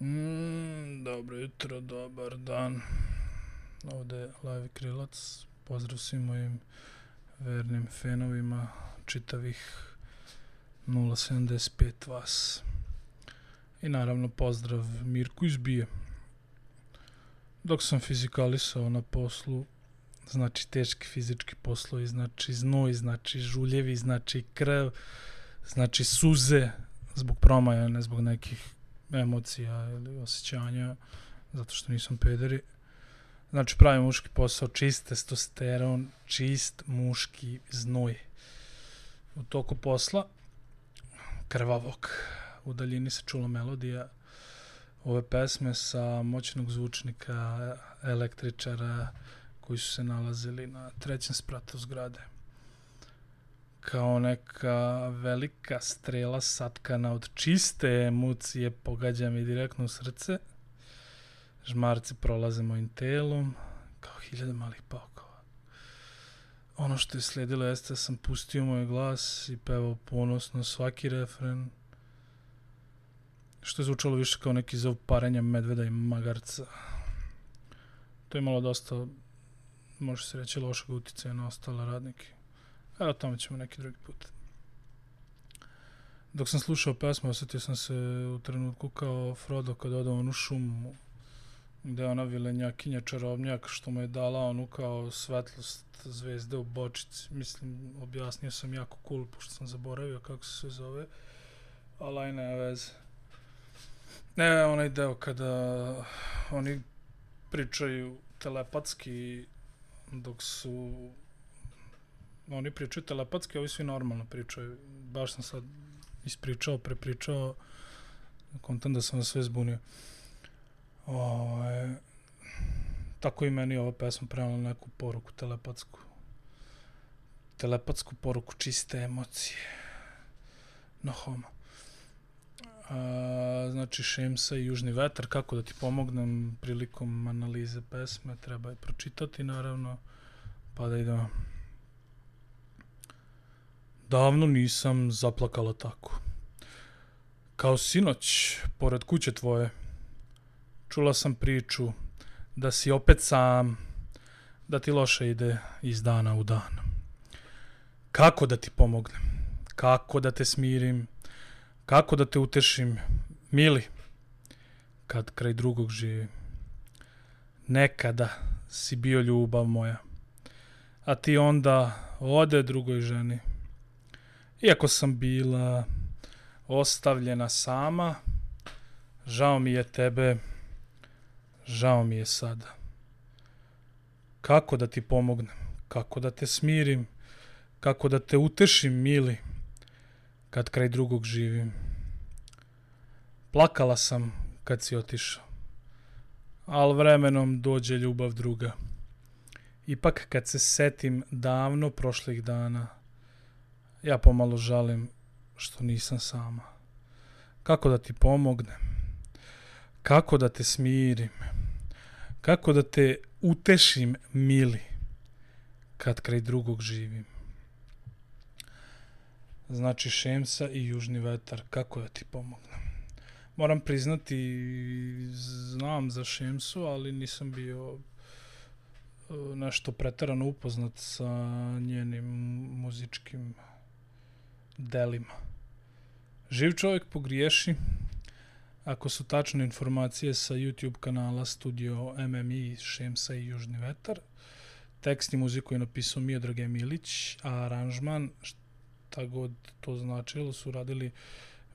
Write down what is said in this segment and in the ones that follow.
Mm, dobro jutro, dobar dan. Ovde je Lavi Krilac. Pozdrav svim mojim vernim fenovima čitavih 075 vas. I naravno pozdrav Mirku iz Bije. Dok sam fizikalisao na poslu, znači teški fizički poslovi, znači znoj, znači žuljevi, znači krv, znači suze zbog promaja, ne zbog nekih emocija ili osjećanja, zato što nisam pederi. Znači, pravi muški posao, čist testosteron, čist muški znoj. U toku posla, krvavog, u daljini se čula melodija ove pesme sa moćnog zvučnika, električara, koji su se nalazili na trećem spratu zgrade kao neka velika strela satkana od čiste emocije pogađa mi direktno u srce. Žmarci prolaze mojim telom kao hiljada malih paukova. Ono što je slijedilo jeste da sam pustio moj glas i pevao ponosno svaki refren što je zvučalo više kao neki zov parenja medveda i magarca. To je imalo dosta, može se reći, lošeg utjecaja na ostale radnike. A o tome ćemo neki drugi put. Dok sam slušao pesmu, osjetio sam se u trenutku kao Frodo kad ode on u šumu, gde je ona vilenjakinja čarobnjak što mu je dala onu kao svetlost zvezde u bočici. Mislim, objasnio sam jako cool, pošto sam zaboravio kako se sve zove, ali aj ne veze. Ne, onaj deo kada oni pričaju telepatski dok su oni pričaju telepatski, ovi svi normalno pričaju. Baš sam sad ispričao, prepričao, kontent da sam sve zbunio. O, e, tako i meni ova pesma prenala neku poruku telepatsku. Telepatsku poruku čiste emocije. No homo. A, znači Šemsa i Južni vetar, kako da ti pomognem prilikom analize pesme, treba je pročitati naravno, pa da idemo. Davno nisam zaplakala tako. Kao sinoć, pored kuće tvoje, čula sam priču da si opet sam, da ti loše ide iz dana u dan. Kako da ti pomognem? Kako da te smirim? Kako da te utešim? Mili, kad kraj drugog živim. Nekada si bio ljubav moja, a ti onda ode drugoj ženi. Iako sam bila ostavljena sama, žao mi je tebe, žao mi je sada. Kako da ti pomognem, kako da te smirim, kako da te utešim, mili, kad kraj drugog živim. Plakala sam kad si otišao, al vremenom dođe ljubav druga. Ipak kad se setim davno prošlih dana, ja pomalo žalim što nisam sama. Kako da ti pomognem? Kako da te smirim? Kako da te utešim, mili, kad kraj drugog živim? Znači Šemsa i Južni vetar, kako da ti pomognem? Moram priznati, znam za Šemsu, ali nisam bio e, nešto pretarano upoznat sa njenim muzičkim delima. Živ čovjek pogriješi ako su tačne informacije sa YouTube kanala Studio MMI Šemsa i Južni vetar. Tekst i muziku je napisao Miodrag Emilić, a aranžman, šta god to značilo, su radili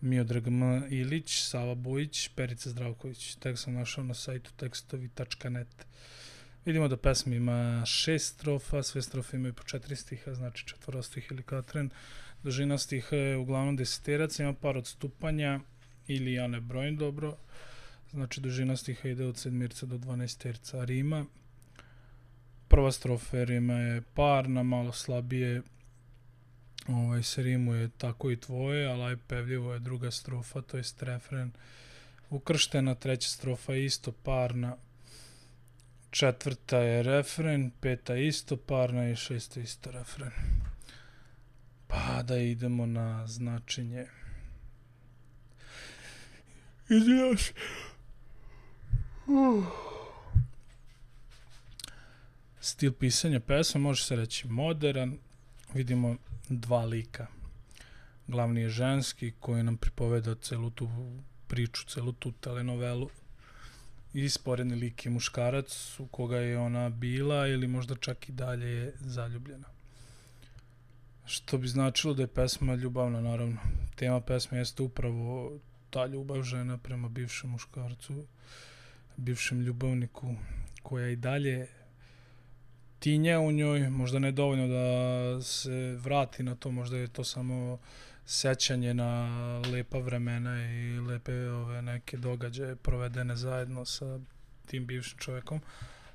Miodrag M. Ilić, Sava Bojić, Perica Zdravković. Tekst sam našao na sajtu tekstovi.net. Vidimo da pesma ima šest strofa, sve strofe imaju po četiri stiha, znači četvorostih ili katren dužinastih je uglavnom deseterac, ima par odstupanja ili ja ne brojim dobro. Znači dužina stiha ide od sedmirca do dvanaesterca rima. Prva strofa rima je parna, malo slabije ovaj, se rimuje tako i tvoje, ali aj pevljivo je druga strofa, to je refren ukrštena, treća strofa je isto parna, četvrta je refren, peta isto parna i šesta isto refren. Pa da idemo na značenje. Izvijaš. Stil pisanja pesma može se reći modern. Vidimo dva lika. Glavni je ženski koji nam pripoveda celu tu priču, celu tu telenovelu. I sporedni lik je muškarac u koga je ona bila ili možda čak i dalje je zaljubljena. Što bi značilo da je pesma ljubavna, naravno. Tema pesme jeste upravo ta ljubav žena prema bivšem muškarcu, bivšem ljubavniku, koja i dalje tinja u njoj, možda ne dovoljno da se vrati na to, možda je to samo sećanje na lepa vremena i lepe ove neke događaje provedene zajedno sa tim bivšim čovjekom,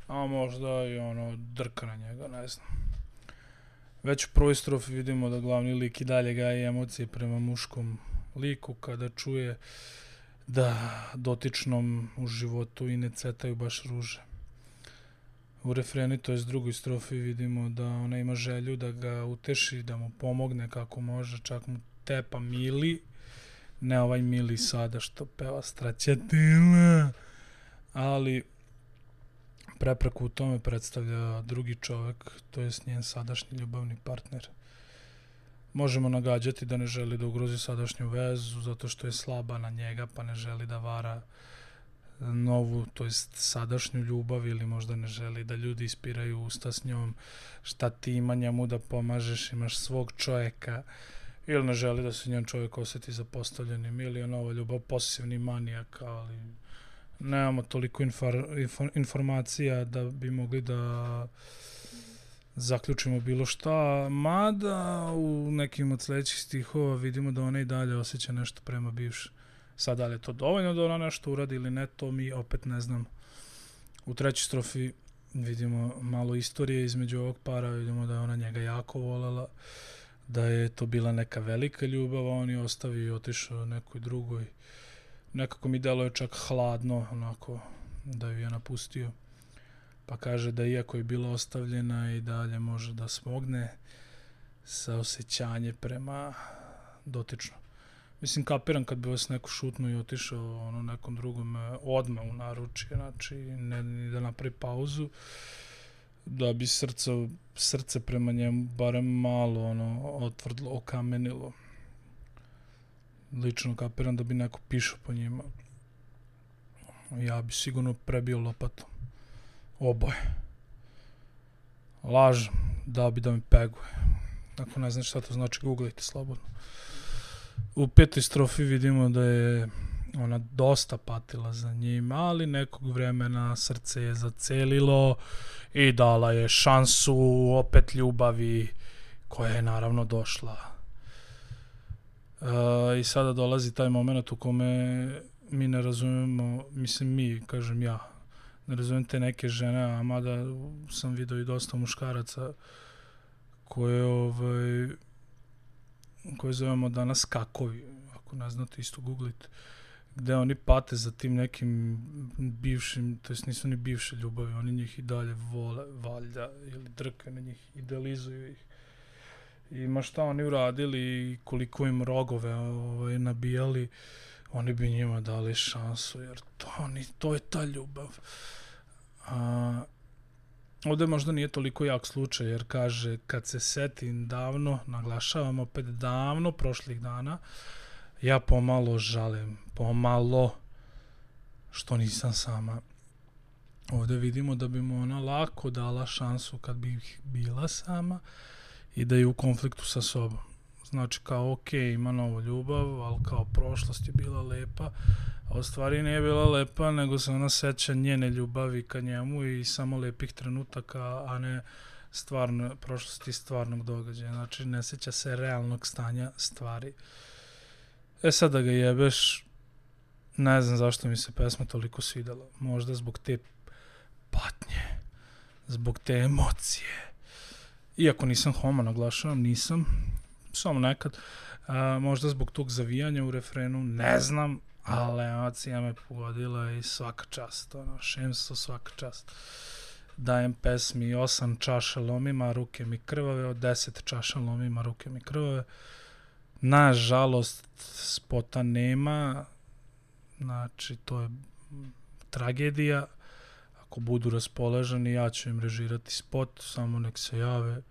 a možda i ono drka na njega, ne znam. Već u prvoj strofi vidimo da glavni lik i dalje gaje emocije prema muškom liku kada čuje da dotičnom u životu i ne cetaju baš ruže. U refreni, to je drugoj strofi, vidimo da ona ima želju da ga uteši, da mu pomogne kako može, čak mu tepa mili, ne ovaj mili sada što peva straćatila, ali prepreku u tome predstavlja drugi čovek, to jest njen sadašnji ljubavni partner. Možemo nagađati da ne želi da ugrozi sadašnju vezu zato što je slaba na njega pa ne želi da vara novu, to jest sadašnju ljubav ili možda ne želi da ljudi ispiraju usta s njom, šta ti ima njemu da pomažeš, imaš svog čovjeka ili ne želi da se njen čovjek osjeti zapostavljenim ili je nova ljubav posebni manijak, ali nemamo toliko infor, infor, informacija da bi mogli da zaključimo bilo šta, mada u nekim od sledećih stihova vidimo da ona i dalje osjeća nešto prema bivšem. Sad, da li je to dovoljno da ona nešto uradi ili ne, to mi opet ne znam. U trećoj strofi vidimo malo istorije između ovog para, vidimo da je ona njega jako volela, da je to bila neka velika ljubav, a on je ostavio i otišao nekoj drugoj. Nekako mi delo je čak hladno, onako, da ju je napustio. Pa kaže da iako je bila ostavljena i dalje može da smogne sa osjećanje prema dotično. Mislim, kapiram kad bi vas neko šutno i otišao ono, nekom drugom e, odmah u naručje, znači ne, ne da napravi pauzu, da bi srce, srce prema njemu barem malo ono, otvrdlo, okamenilo. Lično kapiram da bi neko pišao po njima. Ja bi sigurno prebio lopatom. Oboje. Lažem, da bi da mi peguje. Ako ne znaš šta to znači, googlajte slobodno. U petoj strofi vidimo da je ona dosta patila za njim, ali nekog vremena srce je zacelilo i dala je šansu opet ljubavi koja je naravno došla. Uh, I sada dolazi taj moment u kome mi ne razumemo, mislim mi, kažem ja, ne razumijem te neke žene, a mada sam vidio i dosta muškaraca koje ovaj, koje zovemo danas kakovi, ako ne znate isto googlite, gde oni pate za tim nekim bivšim, to jest nisu ni bivše ljubavi, oni njih i dalje vole, valjda, ili drke na njih, idealizuju ih. I ma šta oni uradili i koliko im rogove ovaj, nabijali, oni bi njima dali šansu, jer to, oni, to je ta ljubav. A, ovdje možda nije toliko jak slučaj, jer kaže, kad se setim davno, naglašavam opet davno, prošlih dana, ja pomalo žalim, pomalo, što nisam sama. Ovde vidimo da bi mu ona lako dala šansu kad bi bila sama i da je u konfliktu sa sobom. Znači kao, ok, ima novu ljubav, ali kao prošlost je bila lepa, a u stvari nije bila lepa, nego se ona seća njene ljubavi ka njemu i samo lepih trenutaka, a ne stvarno, prošlosti stvarnog događaja. Znači, ne seća se realnog stanja stvari. E sad da ga jebeš, ne znam zašto mi se pesma toliko svidela. Možda zbog te patnje, zbog te emocije. Iako nisam homo, naglašavam, nisam, samo nekad. A, možda zbog tog zavijanja u refrenu, ne znam, ali emocija me pogodila i svaka čast, ono, šemstvo svaka čast. Dajem pesmi osam čaša lomima, ruke mi krvave, od deset čaša lomima, ruke mi krvave. Nažalost, spota nema, znači to je tragedija. Ako budu raspoloženi, ja ću im režirati spot, samo nek se jave.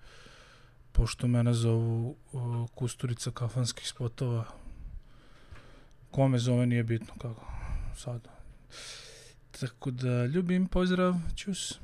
Pošto mene zovu uh, kusturica kafanskih spotova, kome zove nije bitno kako sad. Tako da ljubim, pozdrav, čus.